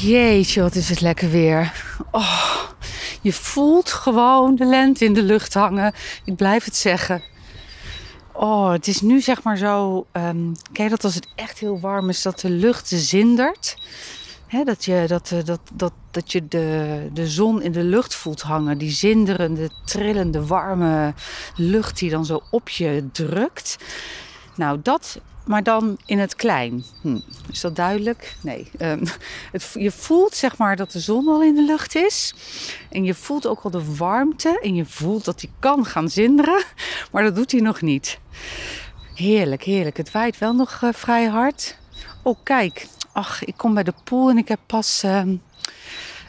Jeetje, wat is het lekker weer. Oh, je voelt gewoon de lente in de lucht hangen. Ik blijf het zeggen. Oh, het is nu zeg maar zo. Um, kijk dat als het echt heel warm is, dat de lucht zindert. Dat je, dat, eh, dat, dat, dat je de, de zon in de lucht voelt hangen. Die zinderende, trillende, warme lucht die dan zo op je drukt. Nou, dat maar dan in het klein. Hm. Is dat duidelijk? Nee. Het, je voelt zeg maar dat de zon al in de lucht is. En je voelt ook al de warmte. En je voelt dat hij kan gaan zinderen. Maar dat doet hij nog niet. Heerlijk, heerlijk. Het waait wel nog uh, vrij hard. Oh, kijk. Ach, ik kom bij de pool en ik heb pas uh,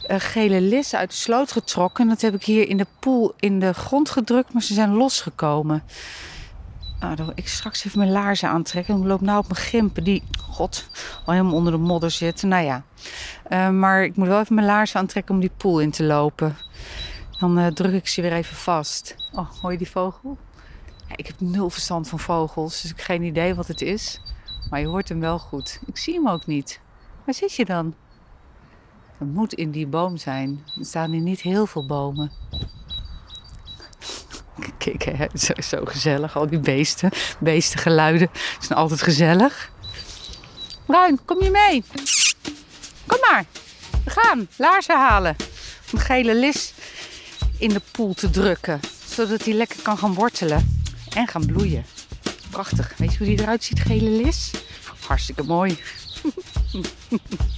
gele lissen uit de sloot getrokken. Dat heb ik hier in de pool in de grond gedrukt, maar ze zijn losgekomen. Nou, ik straks even mijn laarzen aantrekken. Ik loop nou op mijn gimpen die, god, al helemaal onder de modder zitten. Nou ja, uh, maar ik moet wel even mijn laarzen aantrekken om die pool in te lopen. Dan uh, druk ik ze weer even vast. Oh, hoor je die vogel? Ja, ik heb nul verstand van vogels, dus ik heb geen idee wat het is. Maar je hoort hem wel goed. Ik zie hem ook niet. Waar zit je dan? Het moet in die boom zijn. Er staan hier niet heel veel bomen. Kijk, hè, zo, zo gezellig. Al die beesten, beestengeluiden zijn altijd gezellig. Bruin, kom je mee? Kom maar. We gaan laarzen halen. Om gele lis in de poel te drukken. Zodat hij lekker kan gaan wortelen. En gaan bloeien. Prachtig. Weet je hoe die eruit ziet, gele lis? Hartstikke mooi.